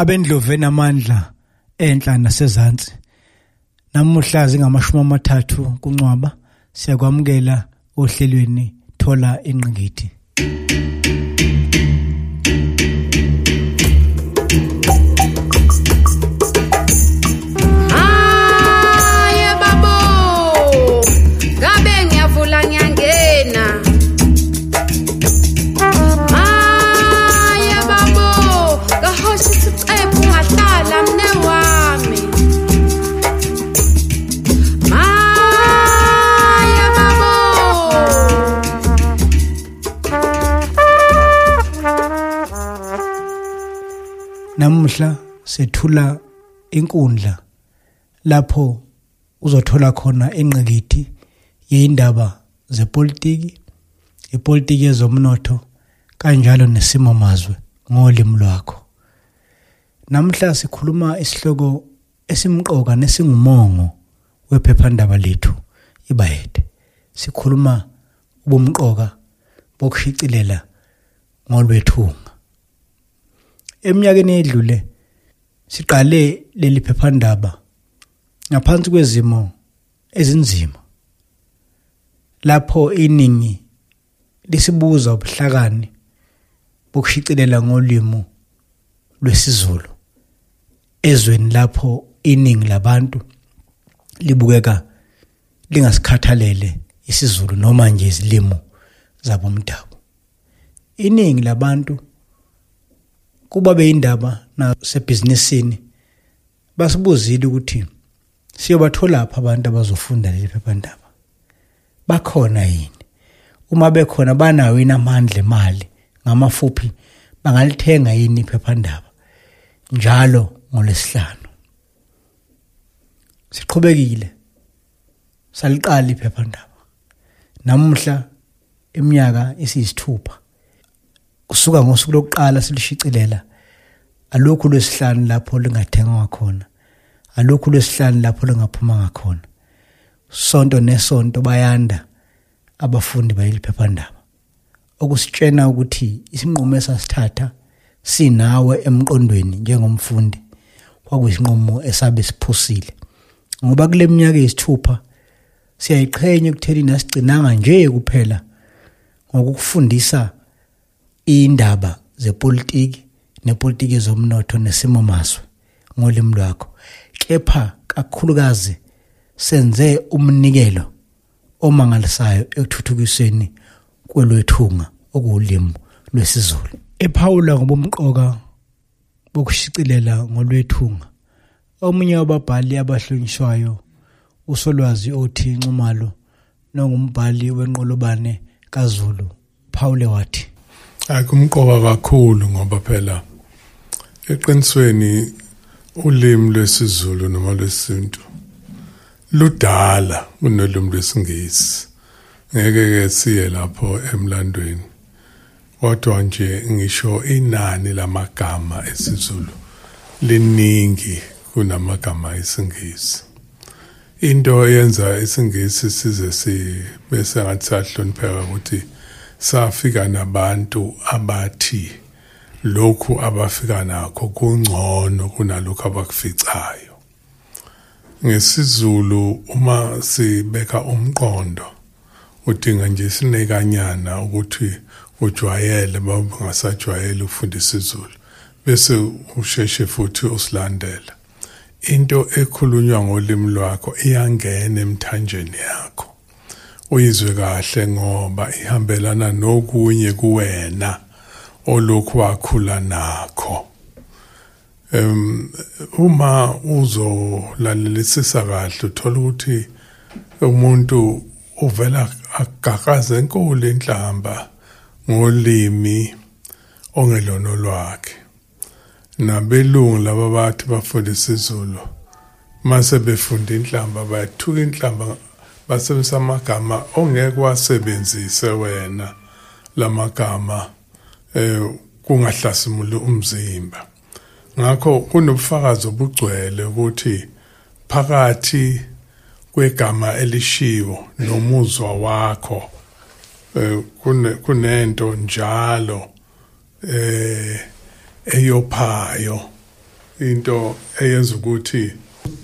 abendlovu enamandla enhla nasezantsi. Namuhla zingamashumi amathathu kuncwaba siyakwamukela ohlelweni thola inqingithi namuhla sethula inkundla lapho uzothola khona ingqikithi yeindaba zepolitiki ipolitiki yezomnotho kanjalo nesimo mazwe ngolimi lwakho. Namhla sikhuluma isihloko esimqoka nesingumongo wephephandaba lethu ibayede. Sikhuluma ubumqoka bokushicilela ngolwethunga. Eminyakeni edlule siqale leli phephandaba ngaphansi kwezimo ezinzima lapho iningi lisibuza ubuhlakani bokushicilela ngolimi lwesiZulu ezweni lapho iningi labantu libukeka lingasikhathalele isiZulu noma nje izilimo zabomdabu. Iningi labantu kuba beyindaba nasebhizinisini basibuzile ukuthi siyobathola lapha abantu abazofunda leli phephandaba. Bakhona yini? Uma bekhona banayo yini amandla emali ngamafuphi? Bangalithenga yini iphephandaba? Njalo ngolesihlanu siqhubekile. Saliqala iphephandaba. Namuhla iminyaka isiyisithupha kusuka ngosuku lokuqala silishicilela alokhu lwesihlanu lapho lingathengwa khona alokhu lwesihlanu lapho lingaphuma ngakhona. Sonto nesonto bayanda abafundi bayiliphephandaba okusitshena ukuthi isinqumo esasithatha sinawe emqondweni njengomfundi kwakuyisinqumo esabe siphusile. Ngoba kule minyaka eyisithupha siyayiqhenya ekutheni nasigcinanga nje kuphela ngokufundisa indaba zepolitiki nepolitiki zomnotho nesimo mazwe ngolimi lwakho. Kepha kakhulukazi senze umnikelo omangalisayo ekuthuthukiseni kwelwethunga okuwulimi lwesiZulu. Ephawula ngobumqoka bokushicilela ngolwethunga omunye wababhali abahlonishwayo usolwazi othi Nxumalo nongumbhali wenqolobane kaZulu Phawule wathi akumqoka kakhulu ngoba phela eqinisweni ulimi lwesiZulu noma lwesintu ludala kunolimi lwesingisi. Ngeke ke siye lapho emlandweni. Kodwa nje ngisho inani lamagama esiZulu liningi kunamagama esingisi. Into eyenza isingisi size sibese ngathi sahlonipheka ukuthi safika nabantu abathi lokhu abafika nakho kungcono kunalokho abakuficayo. Ngesizulu uma sibeka umqondo udinga nje sinekanyana ukuthi ujwayele bangasajwayele ufunda isizulu bese usheshe futhi usilandela. Into ekhulunywa ngolimi lwakho iyangena emthanjeni yakho. Uyizwe kahle ngoba ihambelana nokunye kuwena. Olokhu wakhula nakho. Um uma uzolalelisisa kahle uthola ukuthi umuntu uvela agagaza enkulu enhlamba ngolimi ongelona lwakhe. Nabelungu laba bathi bafundisa izulu mase befunda inhlamba bayathuka inhlamba basebenzisa amagama ongeke wasebenzise wena lamagama eh kungahlasimuli umzimba. Ngakho kunobufakazi obugcwele ukuthi phakathi kwegama elishiwo nomuzwa wakho eh kunento njalo eh eyophayo. Into eyenza ukuthi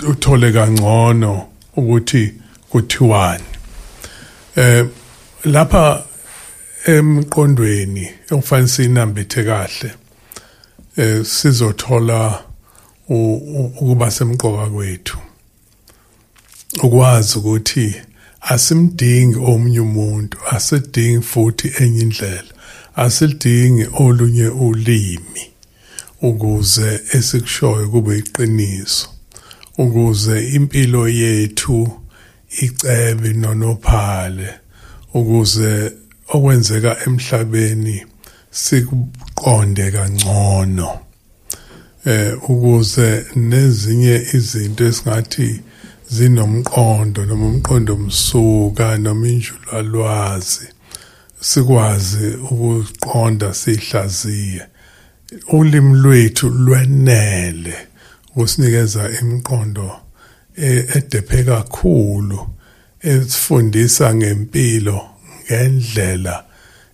uthole kangcono ukuthi kuthiwani. Eh lapha emqondweni okufanele sinambithe kahle eh sizothola ukuba semqoka kwethu. Ukwazi ukuthi asimdingi omunye umuntu asidingi futhi enye indlela asilidingi olunye ulimi ukuze esikushoyo kube iqiniso ukuze impilo yethu icebe nonophale ukuze okwenzeka emhlabeni sikuqonde kangcono eh ukuze nezinye izinto esingathi zinomqondo noma umqondo msuka noma injulalwazi sikwazi ukuqonda sihlaziye. Ulimi lwethu lwenele ukusinikeza imiqondo edephe kakhulu esifundisa ngempilo ngendlela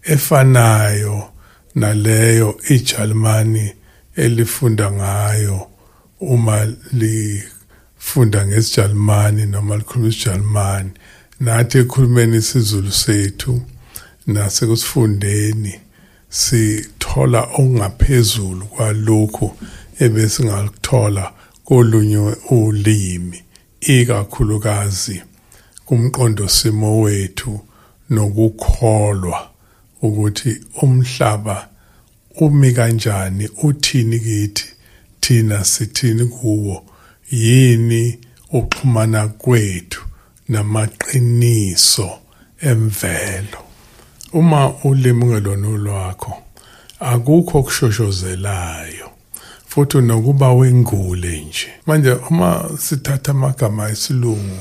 efanayo naleyo iJalimani elifunda ngayo uma lifunda ngesiJalimani noma likhuluma isiJalimani nathi ekhulumeni isizulu sethu nasekusifundeni sithola okungaphezulu kwalokho ebesingaluthola kolunye ulimi ikakhulukazi kumqondo simo wethu. Nokukholwa ukuthi umhlaba umi kanjani uthini kithi thina sithini kuwo yini uxhumana kwethu namaqiniso emvelo. Uma ulimi ngelona lwakho akukho kushoshozelayo futhi nokuba wengule nje. Manje uma sithatha amagama esilungu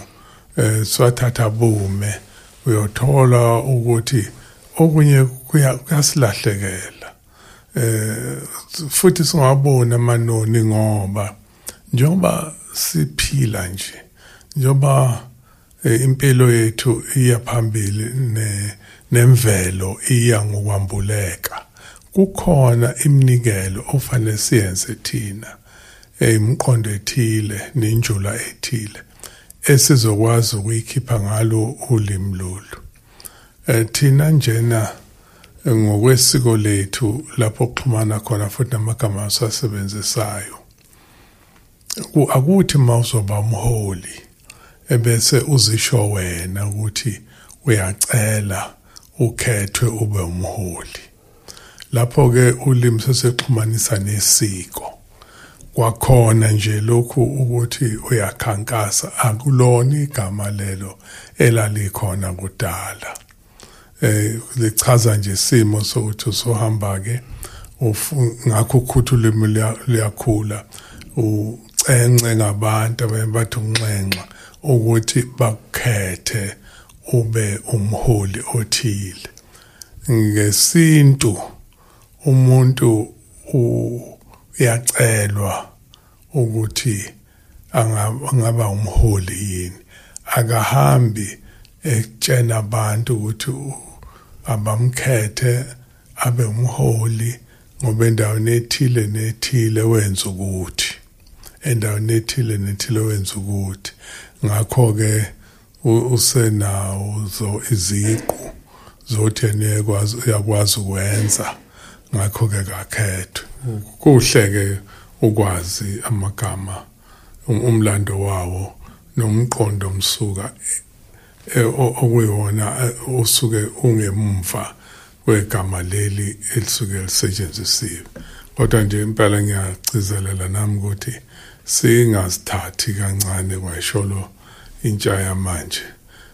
eh siwathatha bume uyothola ukuthi okunye kuyasilahlekela. Eh futhi singabona amanoni ngoba njengoba siphila nje njengoba eh, impilo yethu iya phambili ne nemvelo iya ngokwambuleka kukhona iminikelo ofanele siyenze thina emqondo ethile nenjula ethile. Esizokwazi ukuyikhipha ngalo ulimi lolu. Eh thina njena ngokwesiko lethu lapho kuxhumana khona futhi namagama asasebenzisayo akuthi mawuzoba umholi ebese uzisho wena ukuthi uyacela ukhethwe ube umholi lapho ke ulimi sesexhumanisa nesiko. Kwakhona nje lokhu ukuthi uyakhankasa. Akulona igama lelo elalikhona kudala. Eh lichaza nje isimo sokuthi usohamba ke ngakho ukhuthulimo liyakhula ucence ngabantu abathi unxenxa ukuthi bakhethe ube umholi othile. Ngesintu umuntu uyacelwa ukuthi angaba umholi yini. Akahambi ekutshena abantu ukuthi abamkhethe abe umholi ngoba endaweni ethile nethile wenza ukuthi. Endaweni ethile nethile wenza ukuthi. Ngakho ke usenawo iziqu zothi enekwazi uyakwazi ukwenza. Ngakho ke kakhethwe. Kuhle ke ukwazi amagama um, umlando wawo nomqondo msuka e, okuyiwona osuke ungemumva kwegama leli elisuke lisetshenzisiwe. Kodwa nje impela ngiyagcizelela nami ukuthi singazithathi kancane kwayisholo intsha yamanje.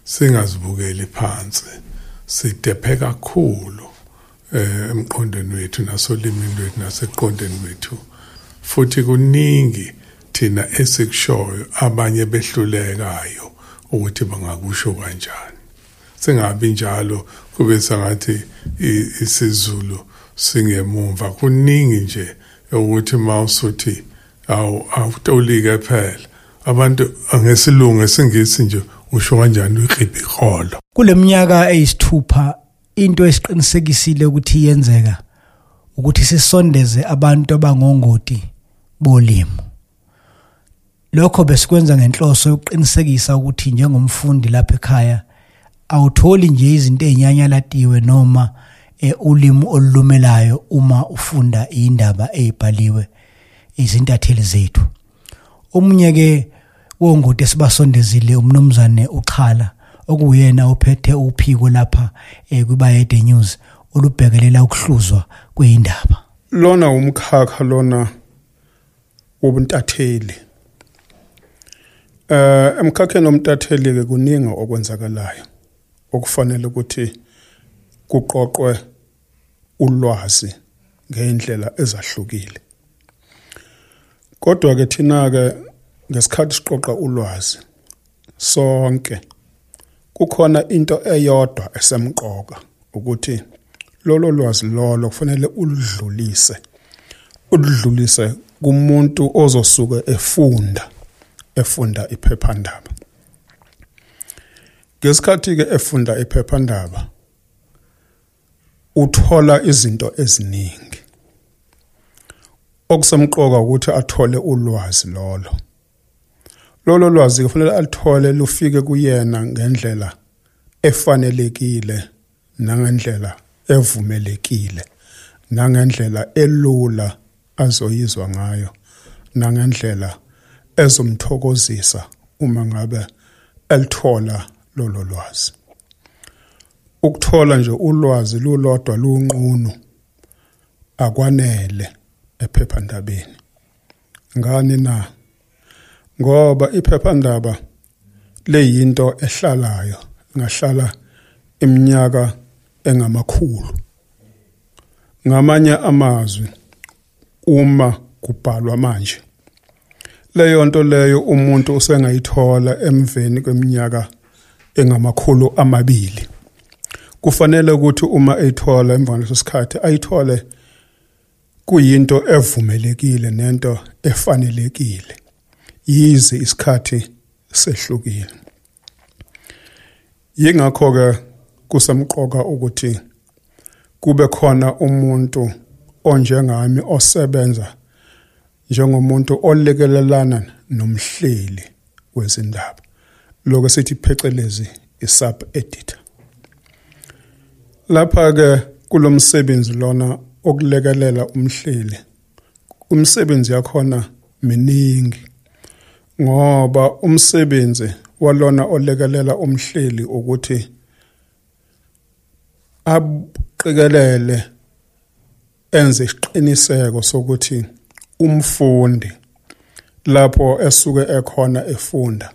Singazibukeli phansi sidephe kakhulu. Emqondweni wethu nasolimini lwethu naseqondeni wethu. Futhi kuningi thina esikushoyo abanye behlulekayo ukuthi bangakusho kanjani. Singabi njalo kube sangathi isizulu singemumva. Kuningi nje ukuthi mawusuthi awu awutolike phela. Abantu angesilungu esingisi nje usho kanjani uqiphi iholo kuleminyaka eyisithupha into esiqinisekisile ukuthi iyenzeka ukuthi sisondeze abantu abangongoti bolimo lokho besikwenza ngenhloso yokuqinisekisa ukuthi njengomfundi lapha ekhaya awutholi nje izinto ezinyanyalatiwe noma eh, ulimi olulumelayo uma ufunda indaba ezibhaliwe izintatheli zethu. Omunye ke wongoti esibasondezile umnumzane uChala okuyena ophethe uphiko lapha eh, kwibayede news olubhekelela ukuhluzwa kweindaba lona umkhakha lona wobuntatheli. Eh emkhakheni omtatheli ke kuningi okwenzakalayo okufanele ukuthi kuqoqwe ulwazi ngeindlela ezahlukile. Kodwa ke thina ke ngesikhathi siqoqa ulwazi sonke kukhona into eyodwa esemqoka ukuthi lolo lwazi lolo kufanele uludlulise udlulise kumuntu ozosuka efunda efunda iphephandaba. Ngesikhathi ke efunda iphephandaba uthola izinto eziningi. Okusemqoka ukuthi athole ulwazi lolo. Lolo lwazi kufanele alithole lufike kuyena ngendlela efanelekile nangendlela evumelekile nangendlela elula azoyizwa ngayo nangendlela ezomthokozisa uma ngabe elithola lolo lwazi. Ukuthola nje ulwazi lulodwa lunqunu akwanele ephephandabeni. Ngani na? Ngoba iphephandaba leyinto ehlalayo ngahlala iminyaka engamakhulu. Ngamanye amazwi uma kubhalwa manje leyo nto leyo umuntu usengayithola emveni kweminyaka engamakhulu amabili. Kufanele ukuthi uma eyithola emva kwaleso sikhathi ayithole kuyinto evumelekile nento efanelekile. Yize isikhathi sehlukile. Yingakho ke kusemqoka ukuthi kube khona umuntu onjengami osebenza njengomuntu olekelelana nomhleli wezindaba. Lokho sithi phecelezi isub editor lapha ke kulomsebenzi lona okulekelela umhleli umsebenzi yakhona miningi. Ngoba umsebenzi walona olekelela umhleli ukuthi aqikelele enze isiqiniseko sokuthi umfundi lapho esuke ekhona efunda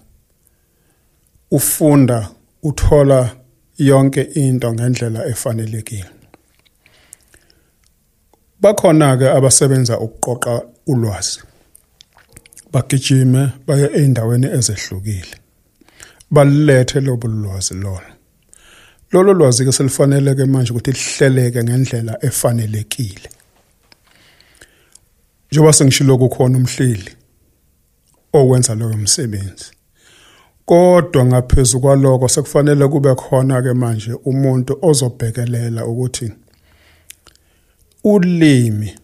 ufunda uthola yonke into ngendlela efanelekile. Bakhona ke abasebenza ukuqoqa ulwazi. Bagijime baye eindaweni ezehlukile. Balilethe lobo lwazi lona lolo lwazi ke selifanele ke manje ukuthi lihleleke ngendlela efanelekile. Njengoba sengishilo kukhona umhleli owenza loyo msebenzi kodwa ngaphezulu kwaloko sekufanele kube khona ke manje umuntu ozobhekelela ukuthi ulimi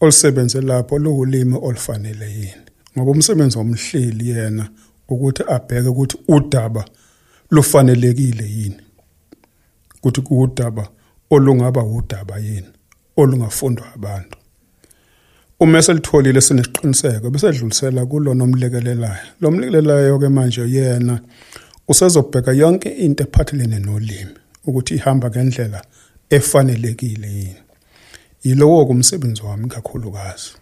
olusebenze lapho luwulimi olufanele yini. Ngoba umsebenzi womhleli yena ukuthi abheke ukuthi udaba lufanelekile yini. Ukuthi kuudaba olungaba udaba yini olungafundwa abantu. Uma selitholile sinesiqiniseko bese dlulisela kulona omlekelelayo lo mlekelelayo ke manje yena usezobheka yonke into ephathelene nolimi ukuthi ihamba ngendlela efanelekile yini. Yilowo kumsebenzi wami kakhulukazi.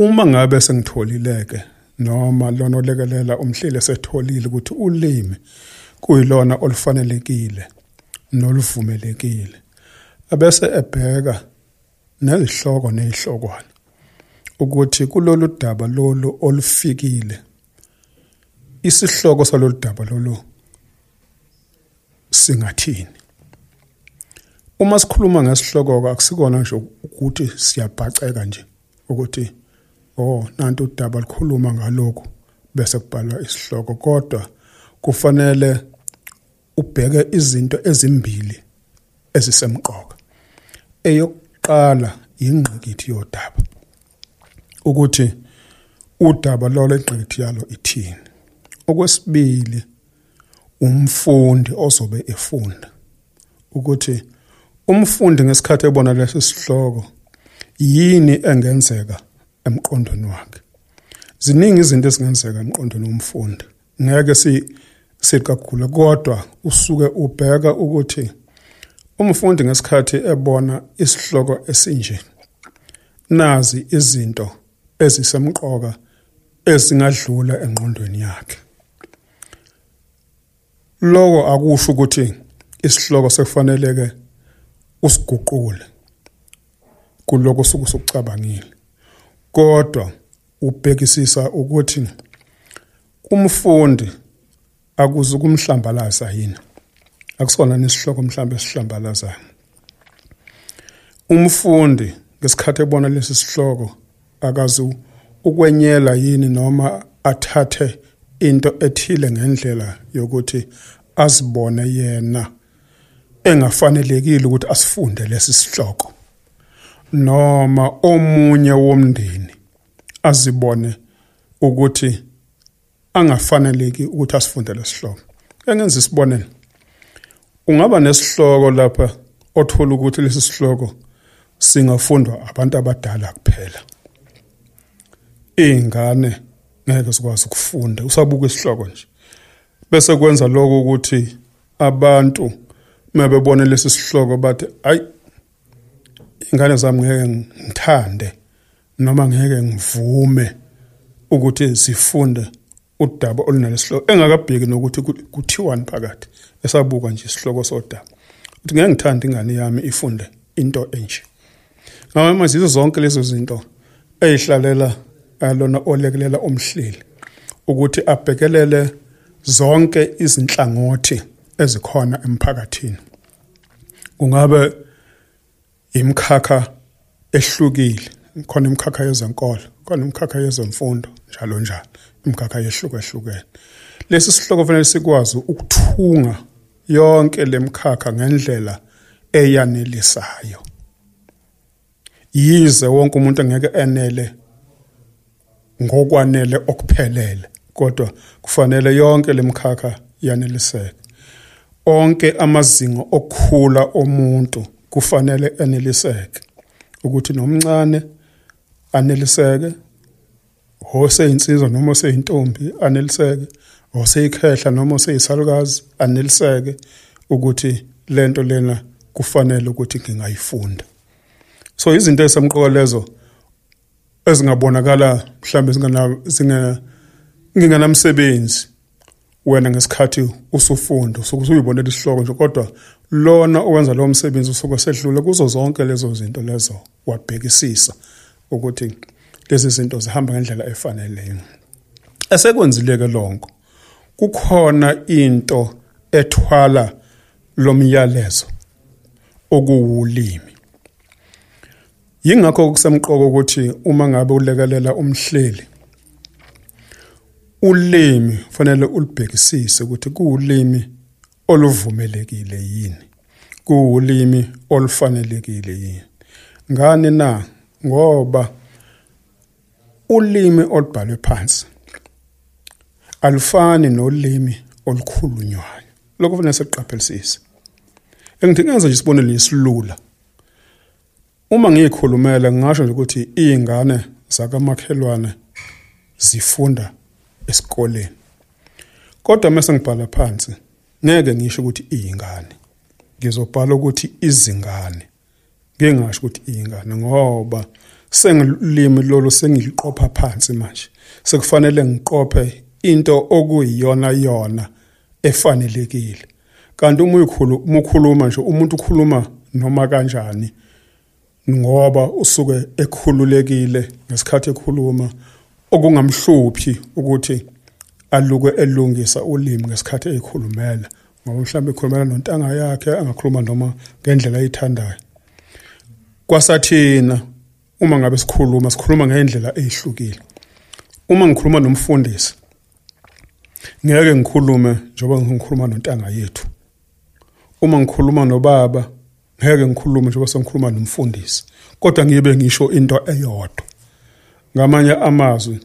Uma ngabe sengitholileke noma lona olekelela umhleli esetholile ukuthi ulimi kuyilona olufanelekile noluvumelekile. Abese ebheka nezihloko nezihlokwana ukuthi kulolu daba lolu olufikile isihloko salolu daba lolu singathini? Uma sikhuluma ngesihloko akusikona nje ukuthi siyabhaceka nje ukuthi oh nanto udaba likhuluma ngalokho bese kubhalwa isihloko. Kodwa kufanele ubheke izinto ezimbili ezisemqoka. Eyokuqala ingqikithi yodaba. Ukuthi udaba lolo egqithi yalo ithini. Okwesibili umfundi ozobe efunda. Ukuthi umfundi ngesikhathi ebona lesi sihloko yini engenzeka? Emqondweni wakhe. Ziningi izinto ezingenzeka emqondweni womfundi. Ngeke si sikagula kodwa usuke ubheka ukuthi umfundi ngesikhathi ebona isihloko esinje nazi izinto ezisemqoka ezingadlula engqondweni yakhe. Lokho akusho ukuthi isihloko sekufaneleke usiguqule kuloko sokucabangile kodwa ubhekisisa ukuthi umfundi akuze kumhlambalaza yini. Akusona nesihloko mhlambe esihlambalazayo. Umfundi ngesikhathi ebona lesi sihloko akazi ukwenyela yini noma athathe into ethile ngendlela yokuthi azibone yena. Engafanelekile ukuthi asifunde lesi sihloko. Noma omunye womndeni azibone ukuthi angafaneleki ukuthi asifunde lesihloko engenza isibonelo ungaba nesihloko lapha othola ukuthi lesi sihloko singafundwa abantu abadala kuphela. Izingane ngeke sikwazi ukufunda usabuka isihloko nje. Bese kwenza lokho ukuthi abantu mabebona lesi sihloko bathi ayi ingane zami ngeke ngithande noma ngeke ngivume ukuthi zifunde udaba olunalesihloko engakabheki nokuthi kuthiwani phakathi esabuka nje isihloko sodaba. Ukuthi ngeke ngithande ingane yami ifunde into enje. Ngabe manje izo zonke lezo zinto ezihlalela alona olekelela umhleli ukuthi abhekelele zonke izinhlangothi ezikhona emphakathini. Kungabe imkhakha ehlukile khona imkhakha yezenkolo khona imkhakha yezemfundo njalo njalo imkhakha yehlukahlukene. Lesi sihloko fanele sikwazi ukuthunga yonke lemkhakha ngendlela eyanelisayo. Yize wonke umuntu angeke enele ngokwanele okuphelele kodwa kufanele yonke lemkhakha yaneliseke onke amazinga okukhula omuntu kufanele eneliseke ukuthi nomncane aneliseke oseyinsizwa noma oseyintombi aneliseke oseyikhehla noma oseyisalukazi aneliseke ukuthi lento lena kufanele ukuthi ngingayifunda. So izinto esemqoka lezo ezingabonakala mhlambe zingana zinga nginganamsebenzi wena ngesikhathi usufunda usuke uyibonela isihloko nje kodwa lona owenza lo msebenzi usuke sedlule kuzo zonke lezo zinto lezo wabhekisisa ukuthi lezi zinto zihamba ngendlela efaneleyo. Esekwenzileke lonke kukhona into ethwala lomyalezo okuwulimi. Yingakho kusemqoko ukuthi uma ngabe ulekelela umhleli ulimi fanele ulibhekisise ukuthi kuwulimi oluvumelekile yini? Kuwulimi olufanelekile yini? Ngani na? Ngoba ulimi olubhalwe phansi alufani nolimi olukhulunywayo. Lokho kufanele siqaphelisise engithi ngenza nje isibonelo isilula uma ngiyikhulumela ngingasho nje ukuthi izingane zakamakhelwane zifunda esikoleni. Kodwa mase ngibhala phansi ngeke ngisho ukuthi izingane ngizobhala ukuthi izingane. Ngingasho ukuthi izingane ngoba sengilimi lolu sengiliqopha phansi manje. Sekufanele ngiqophe into okuyiyona yona efanelekile. Kanti uma ukhuluma nje umuntu ukhuluma noma kanjani ngoba usuke ekhululekile ngesikhathi ekhuluma okungamhluphi ukuthi aluke elungisa ulimi ngesikhathi ekhulumela ngoba mhlawumbe ekhulumela nontanga yakhe angakhuluma noma ngendlela ayithandayo. Kwasathina uma ngabe sikhuluma sikhuluma ngendlela ezihlukile uma ngikhuluma nomfundisi ngeke ngikhulume njengoba ngikhuluma nontanga yethu. Uma ngikhuluma nobaba ngeke ngikhulume njengoba sengikhuluma nomfundisi kodwa ngibe ngisho into eyodwa. Ngamanye amazwi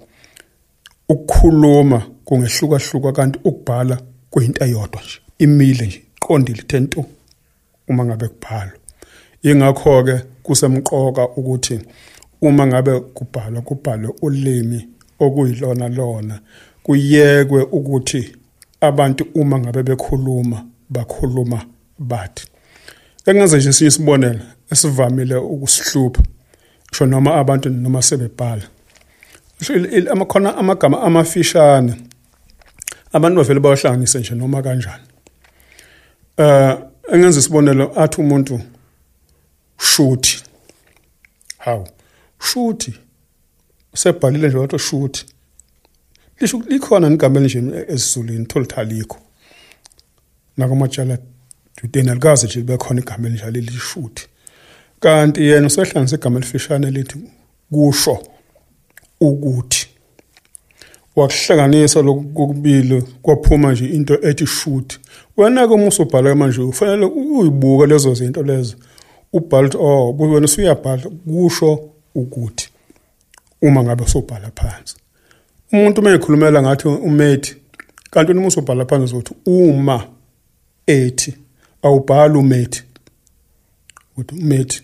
ukukhuluma kungehlukahluka kanti ukubhala kuyinto eyodwa nje. Imile nje iqondile tento uma ngabe kubhalwa. Ingakho ke kusemqoka ukuthi uma ngabe kubhalwa kubhalwe ulimi okuyilona lona kuyekwe ukuthi abantu uma ngabe bekhuluma bakhuluma bathi. Engenze nje esinye isibonelo esivamile ukusihlupha sho noma abantu noma sebebhala. Amakhona amagama amafishane. Abantu bavele bawahlanganise nje noma kanjani. Eh engenza isibonelo athi umuntu shuthi. Hawu shuthi. Sebhalile nje wathi shuthi. Lisho likhona igama nje esizulwini tholithalikho nakumatshala dudeni alikaze nje bekhona igama elinjalo lishuthi kanti yena usehlanganisa igama elifishane lithi kusho ukuthi wakuhlanganisa lokubili kwaphuma nje into ethi shoot. Wena ke uma usubhala manje ufanele uyibuke lezo zinto lezo. Ukuthi oh wena usuyabhala kusho ukuthi uma ngabe usubhala phansi. Umuntu uma ekhulumela ngathi umethi kanti uma usubhala phansi uzothi uma ethi awubhala umethi uthi umethi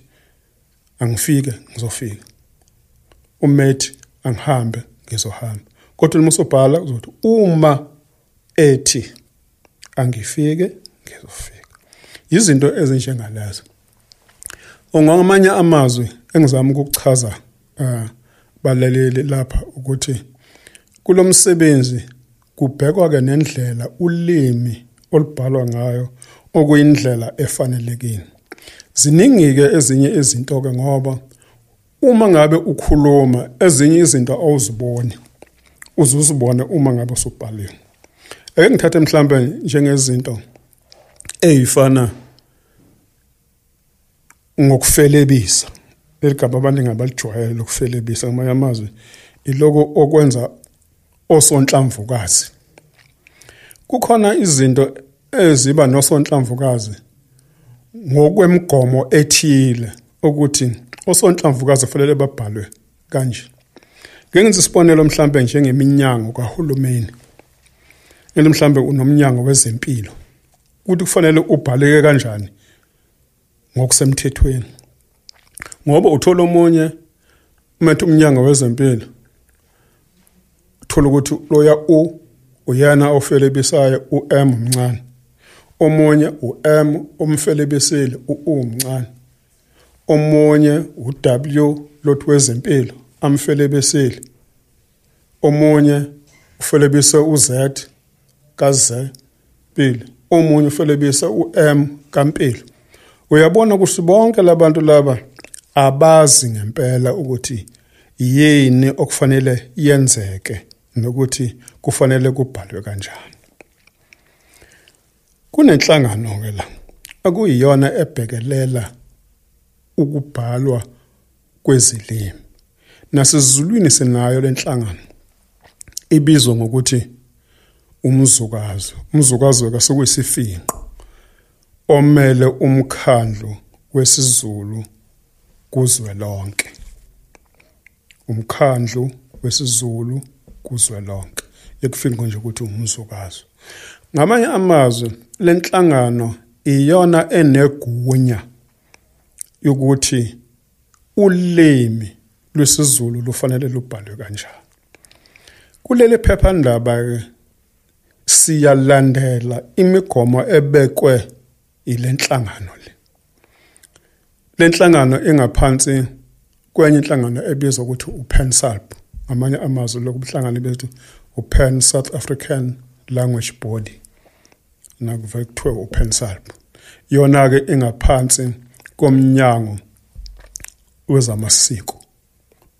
angifike ngizofika. Umethi angihambe ngizohamba. Kodwa uma usobhala uzothi uma ethi angifike ngizofika. Izinto ezinjengalezo. Ongamanye amazwi engizama ukuchaza uh, balaleli lapha ukuthi kulomsebenzi kubhekwa ke nendlela ulimi olubhalwa ngayo okuyindlela efanelekile. Ziningi ke ezinye izinto ke ngoba uma ngabe ukhuluma ezinye izinto awuziboni. Uzuzibone uma ngabe usubhaliwe ake ngithathe mhlambe njengezinto ezifana ngokufelebisa. Eligaba abantu ngabalijwayele ukufelebisa ngamanye amazwi iloko okwenza osonhlamvukazi. Kukhona izinto eziba nosonhlamvukazi ngokwemgomo ethile ukuthi osonhlamvukazi kufanele babhalwe kanje. Ngenze isibonelo mhlambe njengeminyango kahulumeni. Ngeke mhlambe unomnyango wezempilo. Ukuthi kufanele ubhaleke kanjani ngokusemthethweni? Ngoba uthola omunye umethe umnyango wezempilo uthola ukuthi loya u uyena ofelebisayo uM mncane omunye uM omfelebisile u umncane. Omunye uW lothi wezempilo. Amfelebisile omunye ufelebise uZ kaze pili omunye ufelebisa uM kampilo. Uyabona ukuthi bonke labantu laba abazi ngempela ukuthi yini okufanele yenzeke nokuthi kufanele kubhalwe kanjani. Kunenhlangano ke la akuyiyona ebhekelela ukubhalwa kwezilimi. Nasezulwini sinayo lenhlangano ibizwa ngokuthi umzukazi. Umzukazi kasukuyisifinqo omele umkhandlu wesizulu kuzwe lonke umkhandlu wesizulu kuzwe lonke yekufinqo nje ukuthi umzukazi. Ngamanye amazwi lenhlangano iyona enegunya yokuthi ulimi lwesiZulu lufanele lubhalwe kanjani kuleli phephandaba ke siyalandela imigomo ebekwe ilenhlangano le. Lenhlangano engaphansi kwenye inhlangano ebizwa ukuthi uPenSALB ngamanye amazwi lokuhlangana bethu uPen South African Language Body nakuve kuthiwa uPenSALB yona ke ingaphansi komnyango wezamasiko.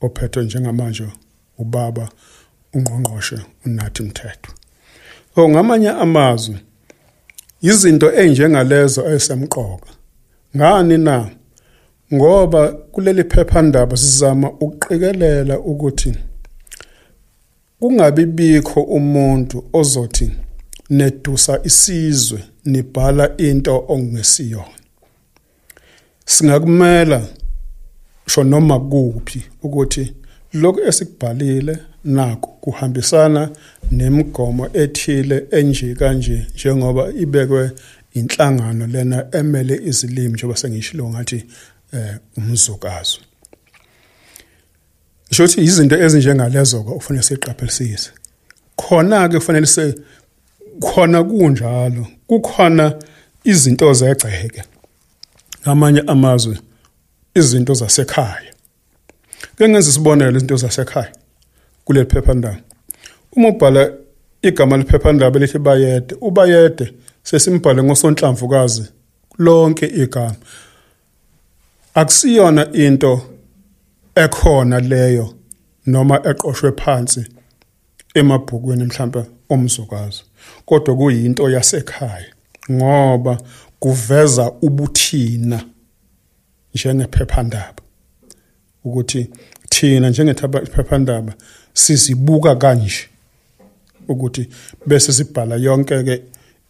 Ophethwe njengamanje ubaba ungqongqoshe unathi mthetho. So ngamanye amazwi izinto enjengalezo esemqoka ngani na? Ngoba kuleli phephandaba sizama ukuqikelela ukuthi kungabi bikho umuntu ozothi nedusa isizwe nibhala into ongesiyona singakumela sho noma kuphi ukuthi lokhu esikubhalile nako kuhambisana nemigomo ethile enje kanje njengoba ibekwe inhlangano lena emele izilimi njengoba sengishilo ngathi eh umzukazo Ngisho ukuthi izinto ezinjengalezo ke ufanele siqaphelisise khona ke kufanele se khona kunjalo kukhona izinto zegceke ngamanye amazwe izinto zasekhaya. Ke ngenza isibonelo izinto zasekhaya kuleli phephandaba. Uma ubhala igama lephephandaba lithi bayede ubayede sesimbhale ngosonhlamvukazi lonke igama. Akusiyona into ekhona leyo noma eqoshwe phansi emabhukweni mhlawumbe omzukazi. Kodwa kuyinto yasekhaya ngoba kuveza ubuthina njengephephandaba ukuthi thina njengephephandaba sizibuka kanje ukuthi bese sibhala yonke ke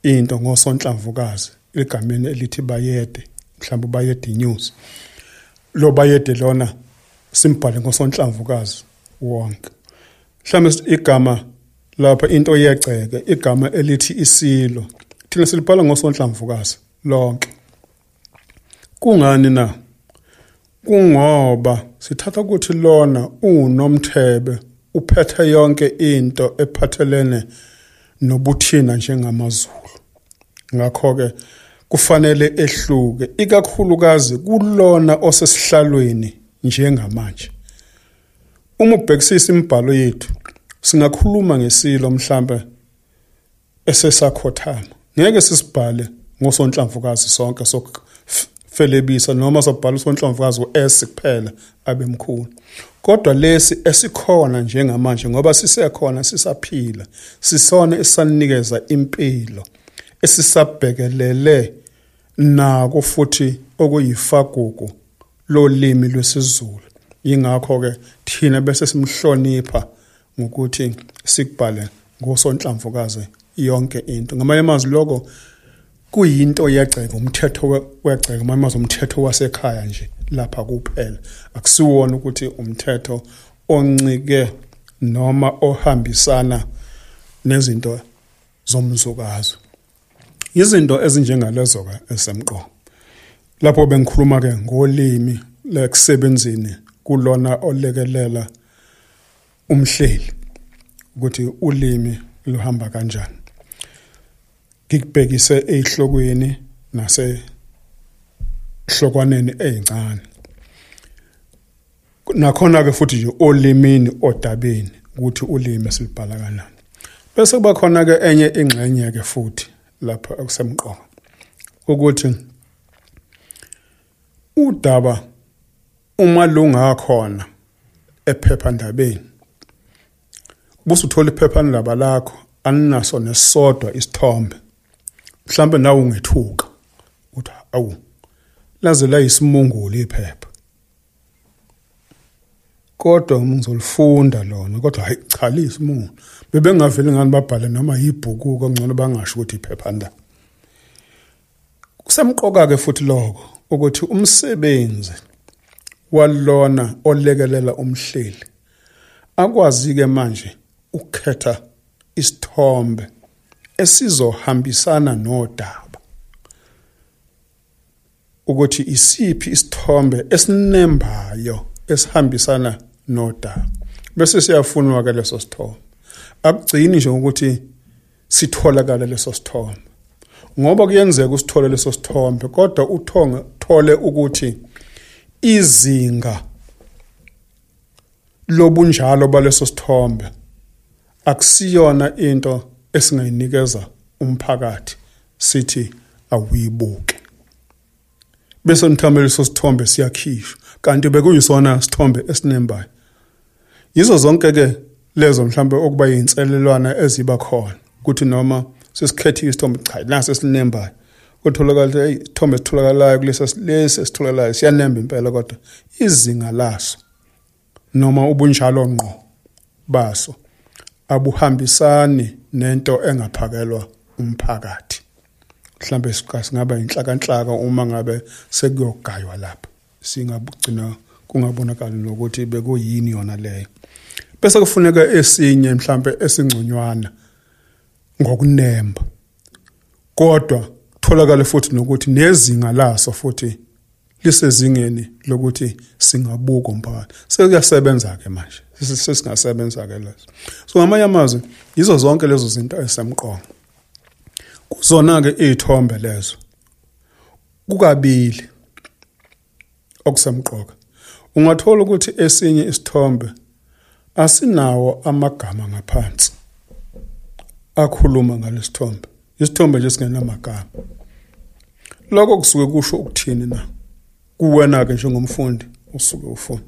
into ngosonhlamvukazi egameni elithi bayede mhlawumbe bayede news lo bayede lona simbhale ngosonhlamvukazi wonke. Mhlawumbe igama lapha into yegceke igama elithi isilo thina silibhala ngosonhlamvukazi lonke. Kungani na? Kungoba sithatha ukuthi lona unomthebe uphethe yonke into ephathelene nobuthina njengamazulu. Ngakho ke kufanele ehluke ikakhulukazi kulona osesihlalweni njengamanje. Uma ubhekisisa imibhalo yethu singakhuluma ngesilo mhlambe esesakhothama ngeke sisibhale ngosonhlamvukazi sonke sokufelebisa noma sobhala usonhlamvukazi uS kuphela abemkhulu kodwa lesi esikhona njengamanje ngoba sisekhona sisaphila sisona esisanikeza impilo esisabhekelele nako futhi okuyifagugu lolimi lwesiZulu. Ingakho ke thina bese simhlonipha ngokuthi sikubhale ngosonhlamvukazi yonke into. Ngamanye amazwi lokho kuyinto yegceke umthetho wegceke amazwi umthetho wasekhaya nje lapha kuphela. Akusiwona ukuthi umthetho oncike noma ohambisana nezinto zomzukazo izinto ezinjengalezo ke esemqomo lapho bengikhuluma ke ngolimi lekusebenzini kulona olekelela umhleli ukuthi ulimi luhamba kanjani. Ngikubhekise ezihlokweni nase hlokwaneni ezincane nakhona ke futhi nje olimini odabeni ukuthi ulimi esilibhala kanjani. Bese kuba khona ke enye ingxenye ke futhi lapha akusemqoka ukuthi udaba uma lungakhona ephephandabeni buse uthola iphephandaba lakho aninaso nesodwa isithombe. Mhlambe nawe ungethuka uthi awu laze la isimungulu iphepha. Kodwa ngizolifunda lona kodwa hayi cha lisimungulu bebengaveli ngani babhale noma yibhuku kangcono bangasho ukuthi iphephandaba kusemqoka ke futhi lokho ukuthi umsebenzi walona olekelela umhleli akwazi ke manje ukukhetha isithombe esizohambisana nodaba. Ukuthi isiphi isithombe esinembayo esihambisana nodaba. Bese siyafunwa ke leso sithombe. Akugcini nje ukuthi sitholakala leso sithombe. Ngoba kuyenzeka usithole leso sithombe kodwa uthonga thole ukuthi izinga lobunjalo baleso sithombe akusiyona into esingayinikeza umphakathi sithi awuyibuke bese nithambele leso sithombe siyakhishwa kanti bekuyisona sithombe esinembayo. Yizo zonke ke lezo mhlambe okuba yinselelwana eziba khona ukuthi noma sesikhethile isithombe cha nasi esinembayo. Kutholakala isithombe esitholakalayo kulesi lesi esitholakalayo siyanemba impela kodwa izinga laso noma ubunjalo ngqo baso abuhambisani nento engaphakelwa umphakathi. Mhlambe singaba inhlakanhlaka uma ngabe sekuyogaywa lapha singabugcina kungabonakali nokuthi bekuyini yona leyo. Bese kufuneka esinye mhlambe esingconywana ngokunemba. Kodwa tholakala futhi nokuthi nezinga laso futhi lisezingeni lokuthi singabuka umphakathi. Sekuyasebenza ke manje. Sesingasebenza ke lezo. So ngamanye amazwi yizo zonke lezo zinto esemqondo kuzona ke izithombe lezo. Kukabili okusemqoka. Ungathola ukuthi esinye isithombe asinawo amagama ngaphansi akhuluma ngalesithombe. Isithombe nje singenamagama lokho kusuke kusho ukuthini na? Kuwena ke njengomfundi usuke ufunda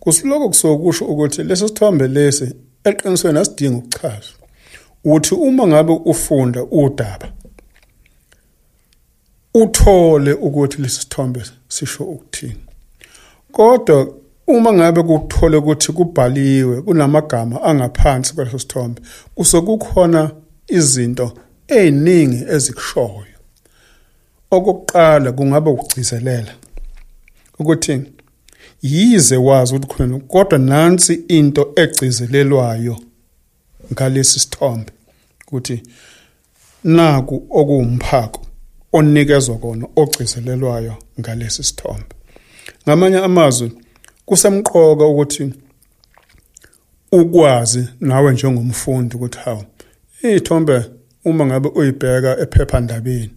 kusiloko kusuke kusho ukuthi lesi sithombe lesi eqinisweni asidingi ukuchazwa uthi uma ngabe ufunda udaba uthole ukuthi lesi sithombe sisho ukuthini. Kodwa uma ngabe kuthole ukuthi kubhaliwe kunamagama angaphansi kwaleso sithombe kusokukhona izinto eziningi ezikushoyo okokuqala kungaba ukugcizelela. Ukuthi yize wazi ukuthi khona kodwa nansi into egcizelelwayo ngalesi sithombe ukuthi naku okuwumphako onikezwa kona ogcizelelwayo ngalesi sithombe. Ngamanye amazwi kusemqoka ukuthi ukwazi nawe njengomfundi ukuthi hawu izithombe uma ngabe uyibheka ephephandabeni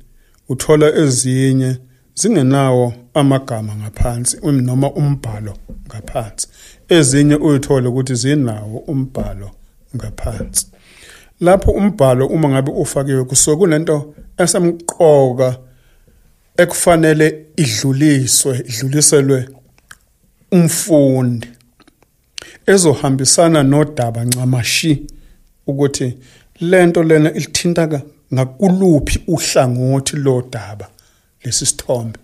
uthola ezinye zingenawo amagama ngaphansi noma umbhalo ngaphansi. Ezinye uyithole ukuthi zinawo umbhalo ngaphansi. Lapho umbhalo uma ngabe ufakiwe kusuke kunento esemqoka ekufanele idluliswe idluliselwe umfundi. Ezohambisana nodaba ncamashi ukuthi lento lena ilithinta ngakuluphi uhlangothi lodaba. Lesi sithombe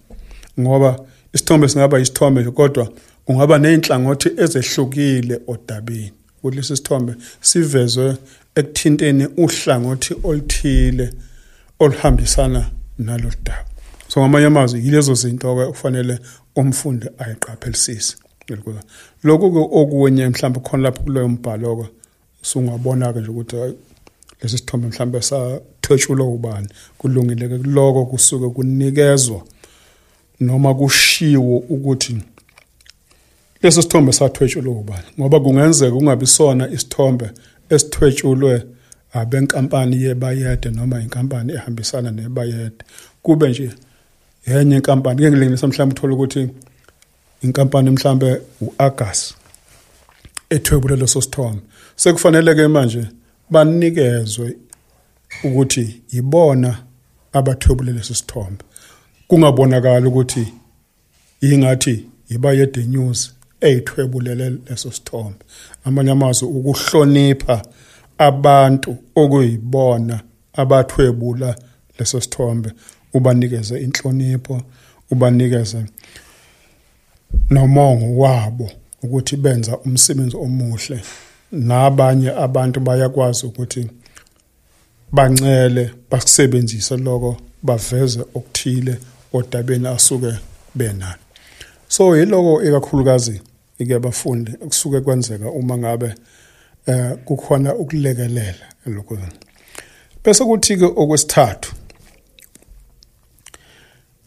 ngoba isithombe singaba isithombe kodwa kungaba nezinhlangothi ezehlukile odabeni. Kulesi sithombe sivezwe ekuthinteni uhlangothi oluthile oluhambisana nalodaba so ngamanye amazwi yilezo zinto ke kufanele umfundi ayiqaphelisise. Lokho ke okunye mhlawumbe khona lapho kuloyo mbhalo ke sungabona ke nje ukuthi lesi sithombe mhlawumbe sathwetshulwa ubani? Kulungile ke lokho kusuke kunikezwa noma kushiwo ukuthi leso sithombe sathwetshulwa ubani? Ngoba kungenzeka kungabi sona isithombe esithwetshulwe abenkampani yebayede noma inkampani ehambisana nebayede. Kube nje yenye inkampani ke ngilengisa mhlawumbe uthola ukuthi inkampani mhlambe uAgas ethwebule leso sithombe. Sekufanele ke manje banikezwe ukuthi yibona abathwebule leso sithombe. Kungabonakala ukuthi ingathi ibayede news eyithwebulele leso sithombe. Amanye amazwi ukuhlonipha abantu okuyibona abathwebula leso sithombe ubanikeze inhlonipho ubanikeze nomongo wabo ukuthi benza umsebenzi omuhle. Nabanye abantu bayakwazi ukuthi bancele bakusebenzise lokho baveze okuthile odabeni asuke benalo. So yiloko ekakhulukazi ike bafundi kusuke kwenzeka uma ngabe eh kukhona ukulekelela lokho bese kuthi ke okwesithathu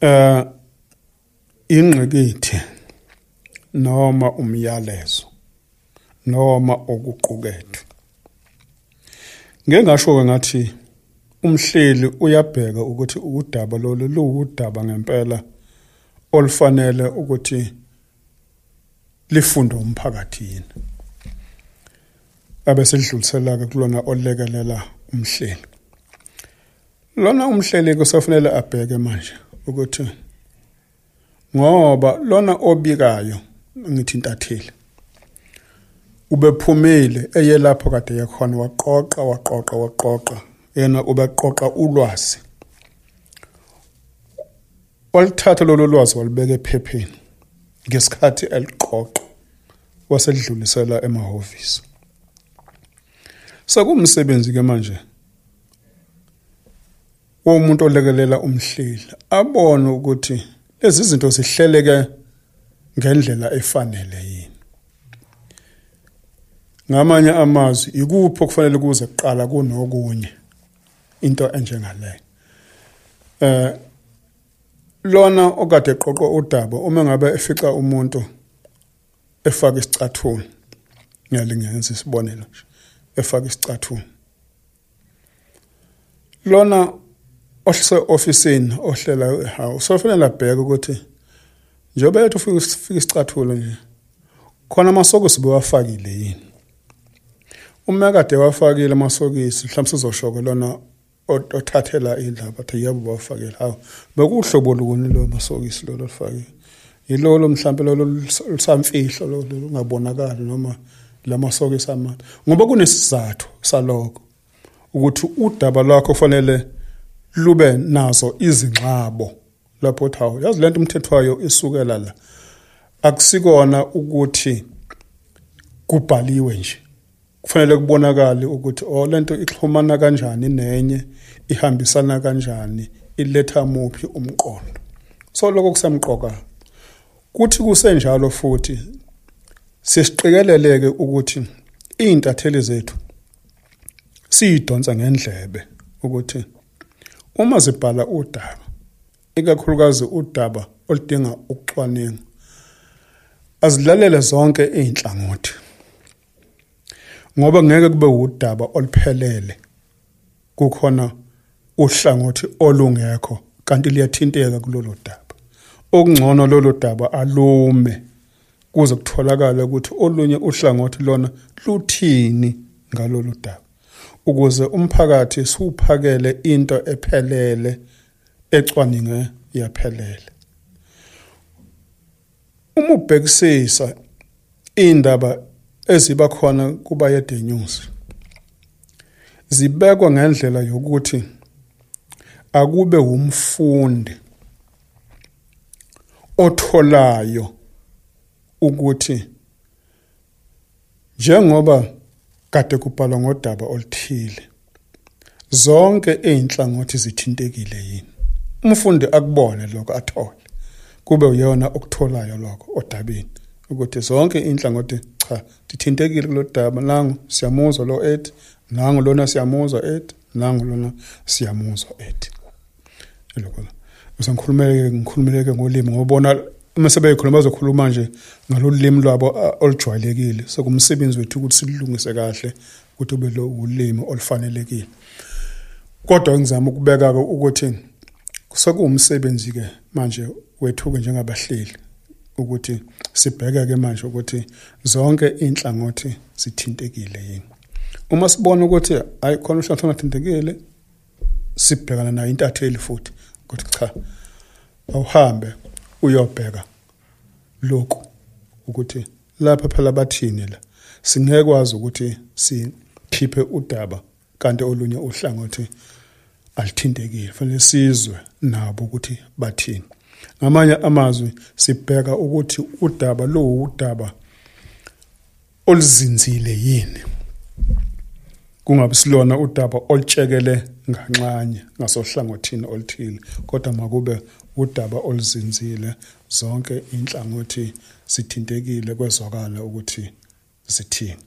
eh ingqikithi noma umyalezo. Noma okuqukethwe. Ngeke ngasho ke ngathi umhleli uyabheka ukuthi udaba lolu luwudaba ngempela olufanele ukuthi lifunde umphakathi yini. Abe sedlulisela ke kulona olekelela umhleli. Lona umhleli kusafanele abheke manje ukuthi ngoba lona obikayo ngithi intatheli ubephumile eye lapho kade yakhona waqoqa waqoqa waqoqa yena ubeqoqa ulwazi. Walithatha lolo lwazi walibeka ephepheni ngesikhathi eliqoqa wasedlulisela emahhovisi. Sekumsebenzi ke manje womuntu olekelela umhleli abone ukuthi lezi zinto zihleleke ngendlela efanele ngamanye amazwi ikuphi okufanele kuze kuqala kunokunye? Into enjengaleyo eh lona okade eqoqo udaba uma ngabe efica umuntu efaka isicathulo ngiyalingenza isibonelo nje efaka isicathulo. Lona ohlise ofisini ohlela hawu sofanele abheke ukuthi njengoba yethu ufika isicathulo nje khona amasokisi bewafakile yini? Uma kade wafakile amasokisi mhlawumbe sizoshoko lona othathela indaba athi yebo bawafakile hawo bekuhlobo lukuni lo masokisi lo lofakile yilolo mhlawumbe lo lusamfihlo lo ungabonakali noma lamasokisi amanje ngoba kunesizathu saloko ukuthi udaba lwakho kufanele lube nazo izingxabo lapho thawo yazi lento umthethwayo isukela la. Akusikona ukuthi kubhaliwe nje. Kufanele kubonakale ukuthi oh lento ixhumana kanjani nenye ihambisana kanjani iletha muphi umqondo. So lokho kusemqoka kuthi kusenjalo futhi sesiqikeleleke ukuthi izintatheli zethu siyidonsa ngendlebe ukuthi uma zibhala udaba ikakhulukazi udaba oludinga ukucwaninga azilalele zonke izinhlangothi ngoba ngeke kube udaba oluphelele. Kukhona uhlangothi olungekho kanti liyathinteka kulolu daba. Okungcono lolu daba alume kuze kutholakale ukuthi olunye uhlangothi lona luthini ngalolu daba. Ukuze umphakathi siuphakele into ephelele ecwaninge yaphelele. Uma ubhekisisa indaba eziba khona kuba yede news zibekwa ngendlela yokuthi akube umfundi otholayo ukuthi njengoba kade kubhalwa ngodaba oluthile zonke einhlangothi zithintekile yini? Umfundi akubone lokho athole kube uyona okutholayo lokho odabeni. Ukuthi zonke inhlangothi cha dithintekile kulodaba nangu siyamuzwa lo ethi nangu lona siyamuzwa ethi nangu lona siyamuzwa ethi lokho usangikhulumeke ngikhulumeleke ngolimi ngobona uma sebeyikhuluma bazokhuluma nje ngalolimi lwabo olujwayelekile. Sokumsebenzi wethu ukuthi silungise kahle ukuthi ube lo ulimi olufanelekile. Kodwa ngizama ukubeka ukuthi sekuwumsebenzi ke manje wethu ke njengabahleli. Ukuthi sibheke ke manje ukuthi zonke inhlangothi sithintekile yini. Uma sibona ukuthi hayi khona uhlangothi ongathintekile sibhekana nayo intatheli futhi ukuthi cha awuhambe uyobheka lokhu ukuthi lapha phela bathini la. Singekwazi ukuthi sikhiphe udaba kanti olunye uhlangothi alithintekile fanele sizwe nabo ukuthi bathini. Ngamanye amazwi sibheka ukuthi udaba lo udaba oluzinzile yini. Kungabe silona udaba olutshekele nganxanye ngasohlangothini oluthile kodwa makube udaba oluzinzile zonke inhlangothi sithintekile kwezwakala ukuthi zithini.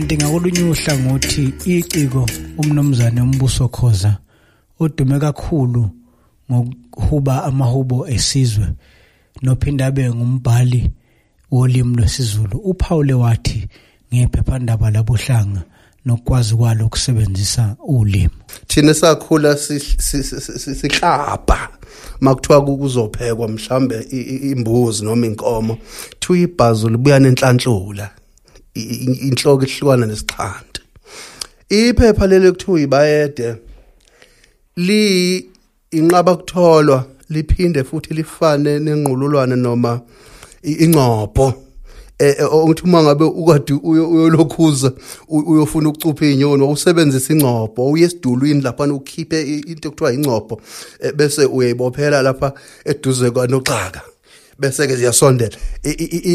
Kanti ngakolunye uhlangothi iciko umnomzane umbuso khoza odume kakhulu ngokuhuba amahubo esizwe nophinda abe ngumbhali wolimi lwesiZulu. uPaul wathi ngephephandaba labohlanga nokwazi kwalo ukusebenzisa ulimi. Thina sakhula sihlaba makuthiwa kuzophekwa mhlambe imbuzi noma inkomo. Thiwa ibhazu libuya nenhlanhlula inhloko ihlukana nesixhanti iphepha leli kuthiwa ibayede li inqaba kutholwa liphinde futhi lifane nenqululwane noma ingcopho eh ukuthi uma ngabe ukade uyolokhuza uyofuna ukucupha inyoni usebenzisa ingcopho uye esidulwini lapha ukhiphe into ekuthiwa ingcopho bese uyayibophela lapha eduze kwanoxaka. Bese ke ziyasondela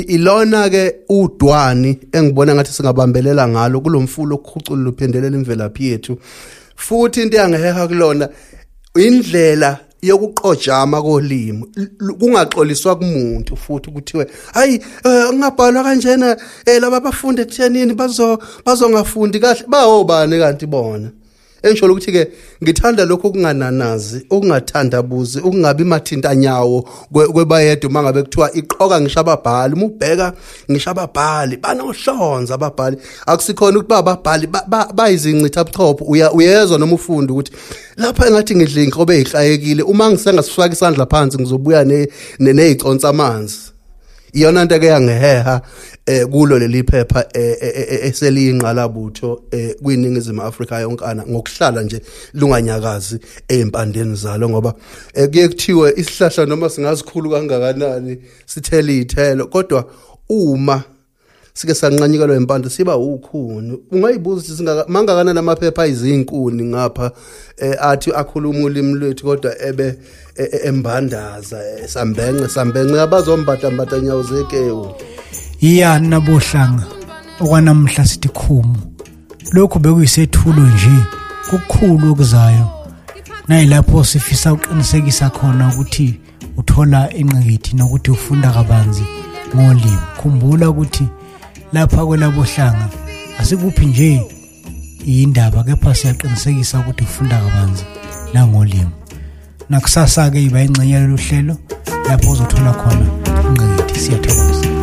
ilona ke udwani engibona ngathi singabambelela ngalo kulomfulo okukhucula luphendelela imvelaphi yethu. Futhi into yangeheha kulona indlela yokuqojama kolimi kungaxoliswa kumuntu futhi kuthiwe hayi eh, ngingabhalwa kanjena eh, laba bafunde ethenini bazo bazongafundi kahle. Bawobani kanti bona? Engisho ukuthi ke ngithanda lokho kungananazi ukungathandabuzi ukungabi mathintanyawo kwe- kwebayedwa uma ngabe kuthiwa iqoka ngisho ababhali uma ubheka ngisho ababhali banohlonza ababhali. Akusikhona ukuthi bababhali ba- ba- bayizincitha buchopho. Uya uyezwa noma ufunda ukuthi lapha engathi ngidla inkobe ezihlayekile uma ngisengasifaka isandla phansi ngizobuya ne ne- neziconsa amanzi. Iyona nto ke yangeheha eh kulo leli phepha eh, eh, eh, eseliyingqalabutho eh kwiningizimu Afrika yonkana ngokuhlala nje lunganyakazi ezimpandeni zalo ngoba kuye kuthiwe isihlahla noma singazikhulu kangakanani sithela izithelo kodwa uma sike sanqanyikelwa impande siba ukhuni. Ungayibuza ukuthi singaka mangakanani amaphepha ayizinkuni ngapha eh, athi akhuluma ulimi lwethu kodwa ebe e- e- embandaza eh, sambenge sambenge abazombata mbata nyawo zekewu. Iyani nabohlanga okwanamhla sithi khumu. Lokhu bekuyisethulo nje kukhulu okuzayo. Nayilapho sifisa uqinisekisa khona ukuthi uthola ingqikithi nokuthi ufunda kabanzi ngolimi. Khumbula ukuthi lapha kwelabohlanga asikuphi nje indaba kepha siyaqinisekisa ukuthi ufunda kabanzi nangolimi. Nakusasa ke iba ingxenye lolu hlelo lapho uzothola khona ingqikithi siyathokoza.